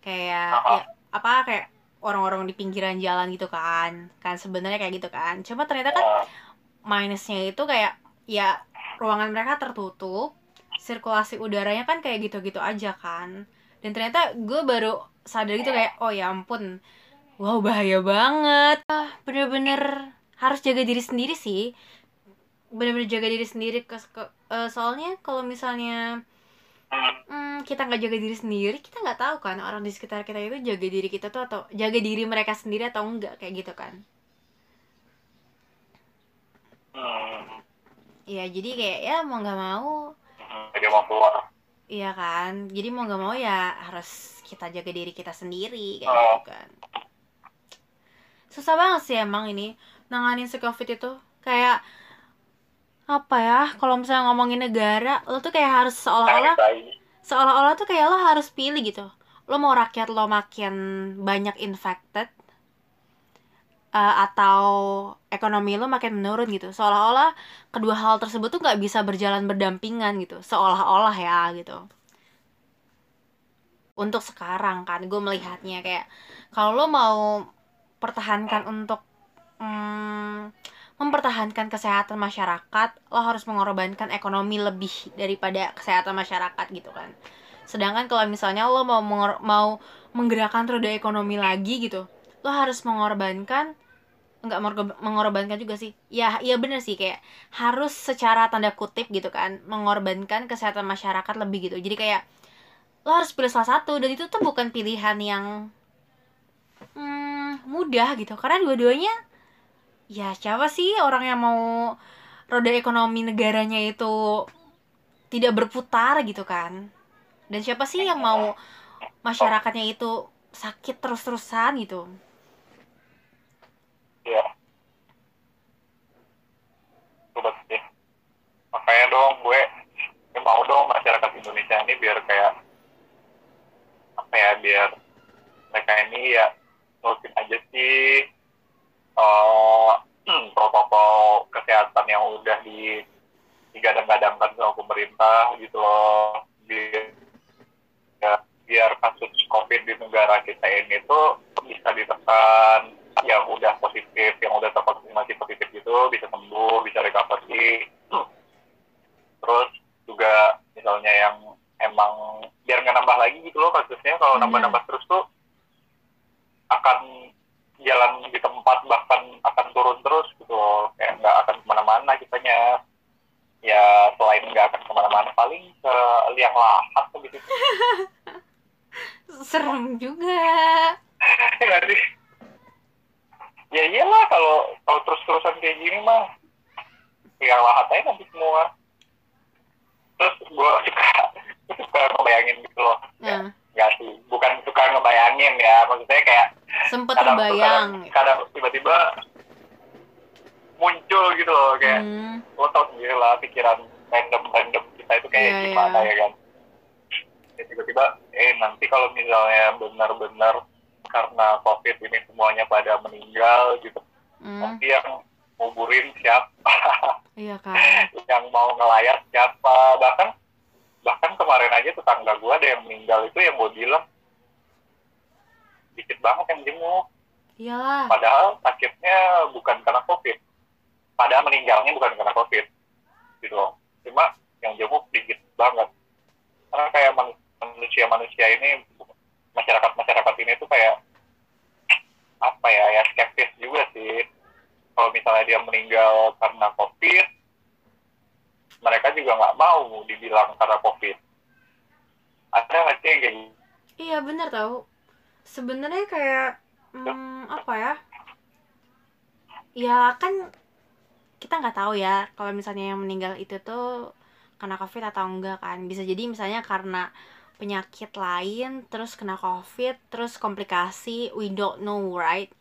kayak ya, apa kayak orang-orang di pinggiran jalan gitu kan, kan sebenarnya kayak gitu kan. Cuma ternyata kan Ah, minusnya itu kayak ya ruangan mereka tertutup sirkulasi udaranya kan kayak gitu-gitu aja kan. Dan ternyata gue baru sadar gitu kayak oh ya ampun wow bahaya banget. Ah bener-bener harus jaga diri sendiri sih. Bener-bener jaga diri sendiri ke, ke- eh, soalnya kalau misalnya hmm, kita nggak jaga diri sendiri kita nggak tahu kan orang di sekitar kita itu jaga diri kita tuh atau jaga diri mereka sendiri atau enggak kayak gitu kan. Hmm. Iya jadi kayak ya mau nggak mau dia mau keluar Iya kan, jadi mau nggak mau ya harus kita jaga diri kita sendiri kayak Oh. gitu kan. Susah banget sih emang ini nanganin si covid itu kayak apa ya? Kalau misalnya ngomongin negara, lo tuh kayak harus seolah-olah seolah-olah tuh kayak lo harus pilih gitu. Lo mau rakyat lo makin banyak infected eh, atau ekonomi lo makin menurun gitu. Seolah-olah kedua hal tersebut tuh nggak bisa berjalan berdampingan gitu. Seolah-olah ya gitu. Untuk sekarang kan gue melihatnya kayak kalau lo mau pertahankan untuk mm, mempertahankan kesehatan masyarakat, lo harus mengorbankan ekonomi lebih daripada kesehatan masyarakat gitu kan. Sedangkan kalau misalnya lo mau mau menggerakkan roda ekonomi lagi gitu, lo harus mengorbankan nggak mengor- mengorbankan juga sih. Ya, iya bener sih kayak harus secara tanda kutip gitu kan, mengorbankan kesehatan masyarakat lebih gitu. Jadi kayak lo harus pilih salah satu dan itu tuh bukan pilihan yang hmm, mudah gitu karena dua-duanya ya siapa sih orang yang mau roda ekonomi negaranya itu tidak berputar gitu kan dan siapa sih yang mau masyarakatnya itu sakit terus-terusan gitu ya Sobat sih. Makanya dong gue gue mau dong masyarakat Indonesia ini biar kayak apa ya biar mereka ini ya nurutin aja sih. Eh, protokol kesehatan yang udah di digadang-gadangkan sama pemerintah gitu loh. Biar ya, biar kasus covid di negara kita ini tuh bisa ditekan yang udah positif yang udah terkonfirmasi positif gitu bisa sembuh bisa recovery. Terus juga misalnya yang emang biar nggak nambah lagi gitu loh kasusnya kalau Bener. nambah-nambah terus tuh akan jalan di tempat bahkan akan turun terus gitu loh. Kayak nggak akan ke mana-mana kitanya. Ya selain nggak akan ke mana-mana paling ke liang lahat gitu. Serem juga ya ya iyalah kalau kalau terus-terusan kayak gini mah liang lahat aja nanti semua. Terus gue suka suka ngebayangin gitu loh. Nah, nggak sih bukan suka ngebayangin ya maksudnya kayak sempet kadang terbayang kadang, tiba-tiba muncul gitu loh kayak hmm, lo tau sendiri lah pikiran random random kita itu kayak Iya, gimana iya. ya kan. Ya, tiba-tiba eh nanti kalau misalnya benar-benar karena covid ini semuanya pada meninggal gitu. Hmm, nanti yang nguburin siapa? Iya kan yang mau ngelayat siapa? Bahkan bahkan kemarin aja tetangga gue ada yang meninggal itu yang gue bilang. Dikit banget yang jenguk. Iyalah. Padahal sakitnya bukan karena covid. Padahal meninggalnya bukan karena covid. Gitu loh. Cuma yang jenguk dikit banget. Karena kayak manusia manusia ini masyarakat masyarakat ini tuh kayak apa ya ya skeptis juga sih kalau misalnya dia meninggal karena covid mereka juga nggak mau dibilang karena covid ada nggak sih yang kayak gitu? Iya bener tahu. Sebenarnya kayak hmm, apa ya? Ya kan kita nggak tahu ya kalau misalnya yang meninggal itu tuh kena covid atau enggak kan. Bisa jadi misalnya karena penyakit lain terus kena covid terus komplikasi we don't know right.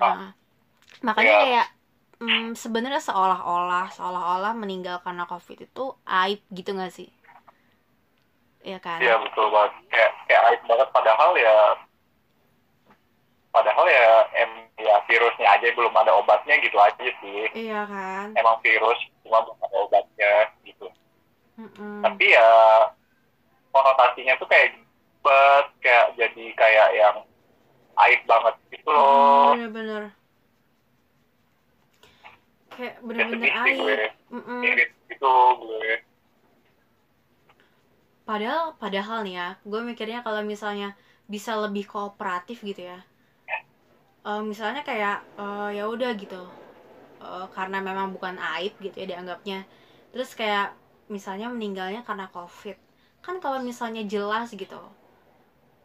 Nah makanya Iya. kayak hmm, sebenarnya seolah-olah seolah-olah meninggal karena covid itu aib gitu nggak sih? Iya kan? Iya betul banget. Kayak kayak aib banget padahal ya padahal ya em ya virusnya aja belum ada obatnya gitu aja sih. Iya kan? Emang virus cuma belum ada obatnya gitu. Mm-mm. Tapi ya konotasinya tuh kayak bet kayak jadi kayak yang aib banget gitu loh. Hmm, bener-bener kayak Ya bener-bener gue. aib gitu gue. padahal padahal nih ya gue mikirnya kalau misalnya bisa lebih kooperatif gitu ya. Eh, misalnya kayak eh, ya udah gitu. Eh, karena memang bukan aib gitu ya dianggapnya. Terus kayak misalnya meninggalnya karena covid kan kalau misalnya jelas gitu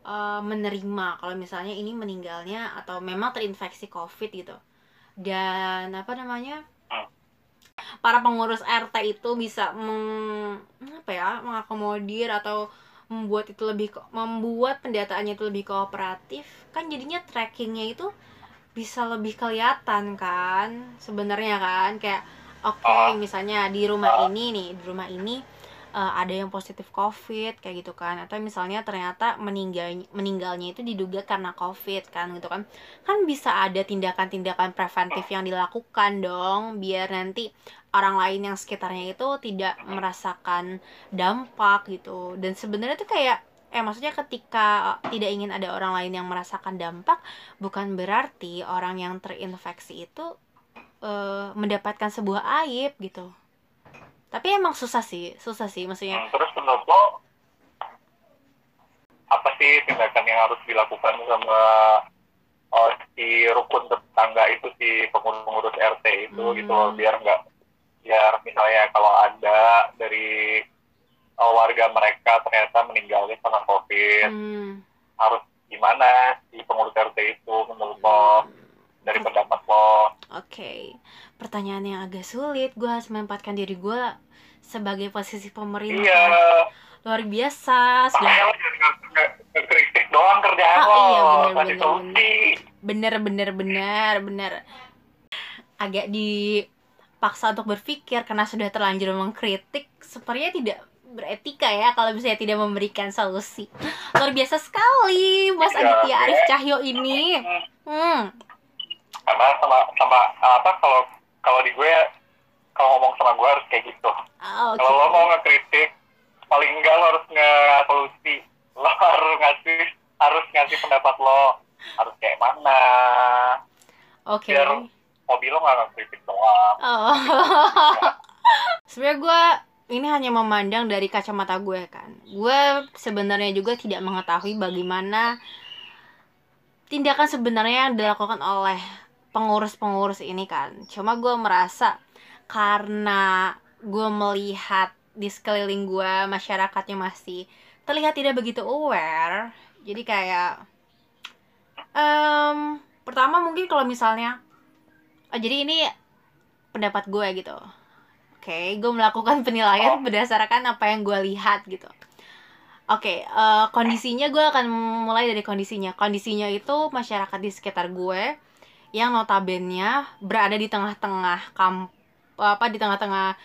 eh, menerima kalau misalnya ini meninggalnya atau memang terinfeksi covid gitu. Dan apa namanya para pengurus RT itu bisa meng, apa ya mengakomodir atau membuat itu lebih membuat pendataannya itu lebih kooperatif kan jadinya trackingnya itu bisa lebih kelihatan kan sebenarnya kan. Kayak oke Ah. misalnya di rumah ini nih di rumah ini eh, ada yang positif covid kayak gitu kan. Atau misalnya ternyata meninggal meninggalnya itu diduga karena covid kan gitu kan. Kan bisa ada tindakan-tindakan preventif yang dilakukan dong biar nanti orang lain yang sekitarnya itu tidak merasakan dampak gitu. Dan sebenarnya tuh kayak eh maksudnya ketika tidak ingin ada orang lain yang merasakan dampak bukan berarti orang yang terinfeksi itu eh, mendapatkan sebuah aib gitu tapi emang susah sih susah sih maksudnya. Hmm, terus menurut lo apa sih tindakan yang harus dilakukan sama oh, si rukun tetangga itu si pengurus-pengurus RT itu Hmm. gitu loh biar nggak biar misalnya kalau ada dari oh, warga mereka ternyata meninggalnya karena covid. Hmm, harus gimana si pengurus RT itu menurut lo dari pendapat lo Oke, pertanyaan yang agak sulit. Gue harus menempatkan diri gue sebagai posisi pemerintah. iya Luar biasa. Sudah ngekritik doang kerjaan Ah, lo iya, bener, bener, bener, bener, bener. Agak dipaksa untuk berpikir karena sudah terlanjur mengkritik. Sepertinya tidak beretika ya kalau misalnya tidak memberikan solusi. Luar biasa sekali, Mas Iya, Aditya. Arif Cahyo ini. Hmm. Karena sama sama apa kalau kalau di gue kalau ngomong sama gue harus kayak gitu Ah, Oke. kalau lo mau ngekritik paling enggak lo harus nge-solusi lo harus ngasih harus ngasih pendapat lo harus kayak mana Oke. biar hobi lo nggak ngekritik doang Oh. Sebenarnya gue ini hanya memandang dari kacamata gue kan. Gue sebenarnya juga tidak mengetahui bagaimana tindakan sebenarnya yang dilakukan oleh pengurus-pengurus ini kan. Cuma gue merasa karena gue melihat di sekeliling gue masyarakatnya masih terlihat tidak begitu aware. Jadi kayak em, pertama mungkin kalau misalnya Oh, jadi ini pendapat gue gitu. Oke, gue melakukan penilaian berdasarkan apa yang gue lihat gitu. Oke, eh, kondisinya gue akan mulai dari kondisinya. Kondisinya itu masyarakat di sekitar gue yang notabene berada di tengah-tengah kamp apa di tengah-tengah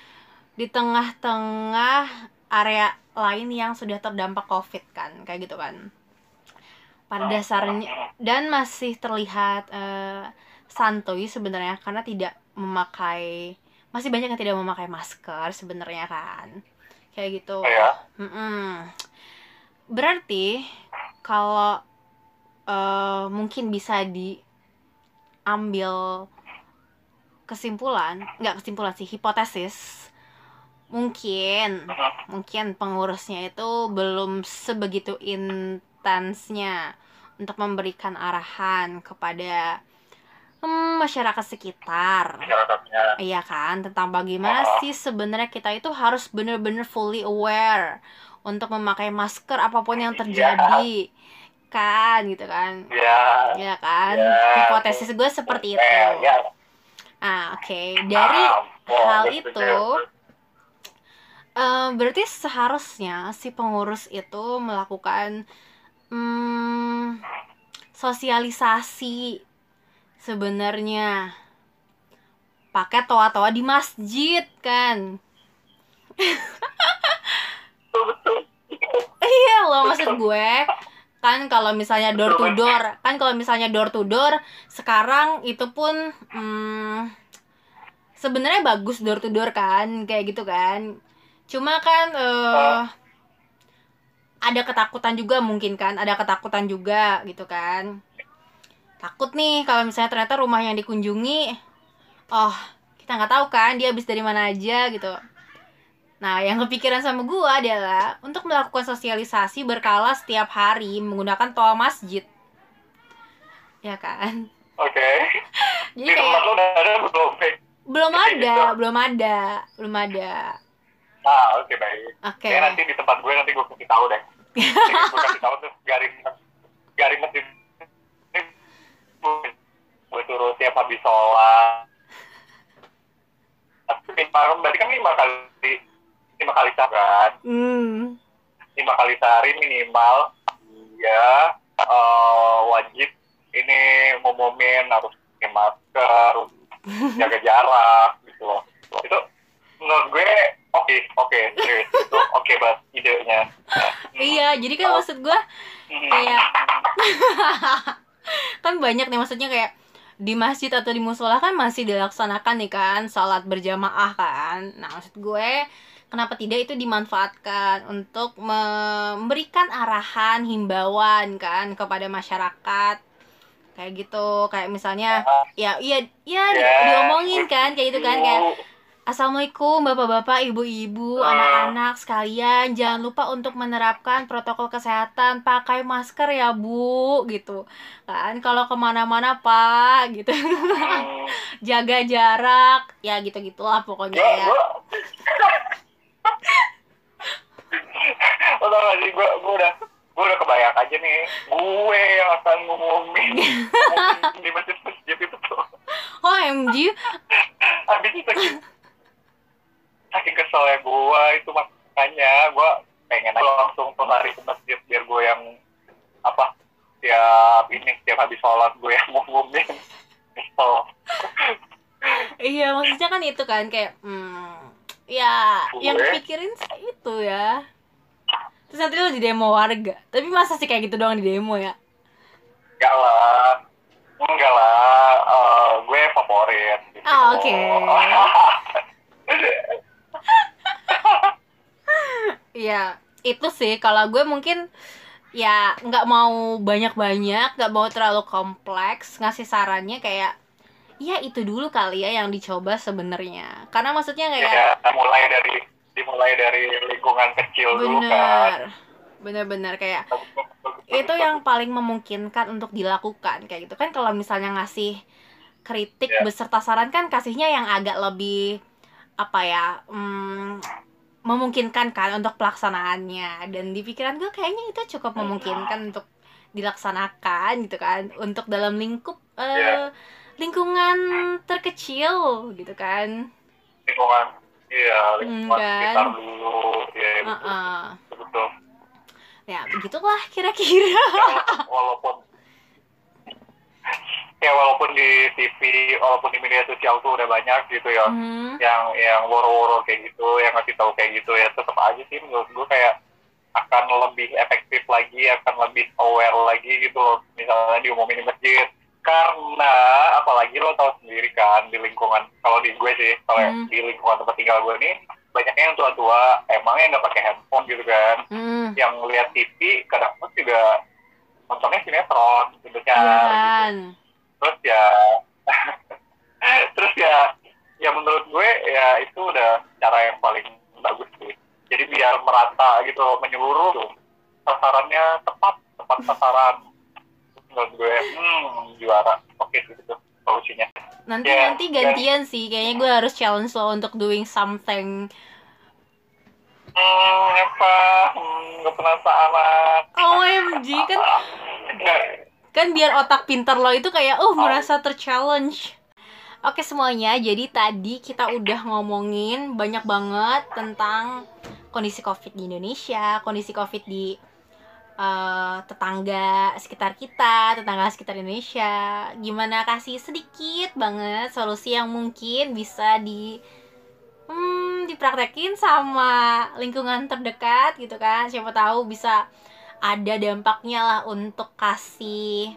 di tengah-tengah area lain yang sudah terdampak covid kan kayak gitu kan. Pada dasarnya dan masih terlihat eh, santuy sebenarnya karena tidak memakai masih banyak yang tidak memakai masker sebenarnya kan kayak gitu. Ya? Mm-mm. berarti kalau eh, mungkin bisa diambil kesimpulan nggak kesimpulan sih hipotesis mungkin mungkin pengurusnya itu belum sebegitu intensnya untuk memberikan arahan kepada hmm, masyarakat sekitar. Masyarakatnya. Iya kan, tentang bagaimana Oh. sih sebenarnya kita itu harus bener-bener fully aware untuk memakai masker apa pun yang terjadi, kan gitu kan? ya Ya kan, Ya. hipotesis gue seperti itu. eh, ya Ah oke, dari Ampun, hal itu, eh, berarti seharusnya si pengurus itu melakukan hmm, sosialisasi sebenarnya. Pakai toa-toa di masjid kan? Iya loh maksud gue kan kalau misalnya door to door kan kalau misalnya door to door sekarang itu pun hmm, sebenarnya bagus door to door kan kayak gitu kan. Cuma kan eh, ada ketakutan juga mungkin kan ada ketakutan juga gitu kan. Takut nih kalau misalnya ternyata rumah yang dikunjungi oh kita nggak tahu kan dia habis dari mana aja gitu Nah, yang kepikiran sama gua adalah untuk melakukan sosialisasi berkala setiap hari menggunakan toa masjid. Ya kan? oke Jadi di kayak lo udah ada belum Be? belum ada, gitu. belum ada, belum ada. ah oke baik Oke. Kayak nanti di tempat gue nanti gue kasih tahu deh. Nanti gue kasih tahu terus garing garing masjid. Gue suruh tiap habis sholat minimal berarti kan lima kali lima kali sehari kan Hmm. lima kali sehari minimal. Dia eh, wajib ini ngumumin harus pakai masker jaga jarak gitu loh. Itu menurut gue oke oke serius. Itu oke banget idenya. Iya, jadi kan maksud gue Hmm. kayak kan banyak nih maksudnya kayak di masjid atau di musola kan masih dilaksanakan nih kan salat berjamaah kan. Nah maksud gue kenapa tidak itu dimanfaatkan untuk memberikan arahan himbauan kan kepada masyarakat. Kayak gitu kayak misalnya ya iya iya di- Ya, diomongin kan kayak gitu kan kayak Assalamualaikum bapak-bapak, ibu-ibu, anak-anak sekalian Jangan lupa untuk menerapkan protokol kesehatan Pakai masker ya bu, gitu. Kan, kalau ke mana-mana pak, gitu. Hmm, Jaga jarak, ya gitu-gitulah pokoknya ya gue lo tau gak sih gue gue udah gue udah kebayang aja nih gue yang akan ngumumin di masjid-masjid itu tuh OMG, habis itu saking saking keselnya gue itu makanya gue pengen aja langsung lari ke masjid biar gue yang apa tiap ini tiap habis sholat gue yang ngumumin Kesel. iya maksudnya kan itu kan kayak hmm, Ya, yang Gue? dipikirin sih itu ya Terus nanti lo di demo warga Tapi masa sih kayak gitu doang di demo ya? enggak lah enggak lah eh, gue favorit gitu. Ah, oke. Iya, itu sih kalau gue mungkin ya nggak mau banyak-banyak, nggak mau terlalu kompleks ngasih sarannya kayak ya itu dulu kali ya yang dicoba sebenarnya. Karena maksudnya kayak ya mulai dari dimulai dari lingkungan kecil dulu kan bener bener-bener kayak itu yang paling memungkinkan untuk dilakukan kayak gitu kan kalau misalnya ngasih kritik Ya. beserta saran kan kasihnya yang agak lebih apa ya hmm, memungkinkan kan untuk pelaksanaannya dan di pikiran gue kayaknya itu cukup memungkinkan untuk dilaksanakan gitu kan untuk dalam lingkup eh, Ya. Lingkungan terkecil gitu kan lingkungan iya lingkungan Hmm, kan? sekitar dulu ya betul Heeh. betul ya begitulah kira-kira Ya, walaupun ya walaupun di TV walaupun di media sosial tuh udah banyak gitu ya Hmm. yang yang woro-woro kayak gitu yang ngasih tahu kayak gitu ya tetap aja sih menurut gue kayak akan lebih efektif lagi akan lebih aware lagi gitu loh misalnya diumumin di masjid karena apalagi lo tahu sendiri kan di lingkungan kalau di gue sih kalau Hmm. di lingkungan tempat tinggal gue nih banyaknya yang tua-tua emangnya nggak pakai handphone gitu kan Hmm. yang lihat TV kadang pun juga nontonnya sinetron gitu Iya kan kan. terus ya terus ya ya menurut gue ya itu udah cara yang paling bagus sih jadi biar merata gitu menyeluruh tuh sasarannya tepat tepat sasaran menurut gue hmm juara. Oke sih itu solusinya Nanti Ya, nanti gantian sih. Kayaknya gue harus challenge lo untuk doing something. hmm apa hmm, nggak penasaran. OMG kan kan biar otak pinter lo itu kayak oh. merasa terchallenge. Oke semuanya, jadi tadi kita udah ngomongin banyak banget tentang kondisi COVID di Indonesia, kondisi COVID di eh, tetangga sekitar kita, tetangga sekitar Indonesia. Gimana kasih sedikit banget solusi yang mungkin bisa di hmm, dipraktekin sama lingkungan terdekat gitu kan. Siapa tahu bisa ada dampaknya lah untuk kasih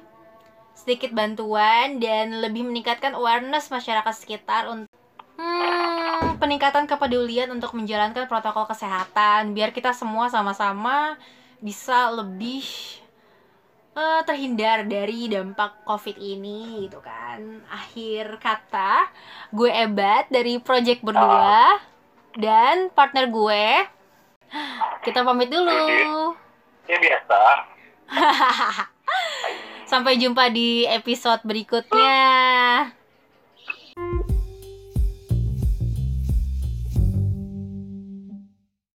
sedikit bantuan dan lebih meningkatkan awareness masyarakat sekitar untuk hmm, peningkatan kepedulian untuk menjalankan protokol kesehatan biar kita semua sama-sama bisa lebih eh, terhindar dari dampak covid ini gitu kan. Akhir kata gue Ebat dari project berdua. Dan partner gue kita pamit dulu. Ya biasa. Sampai jumpa di episode berikutnya.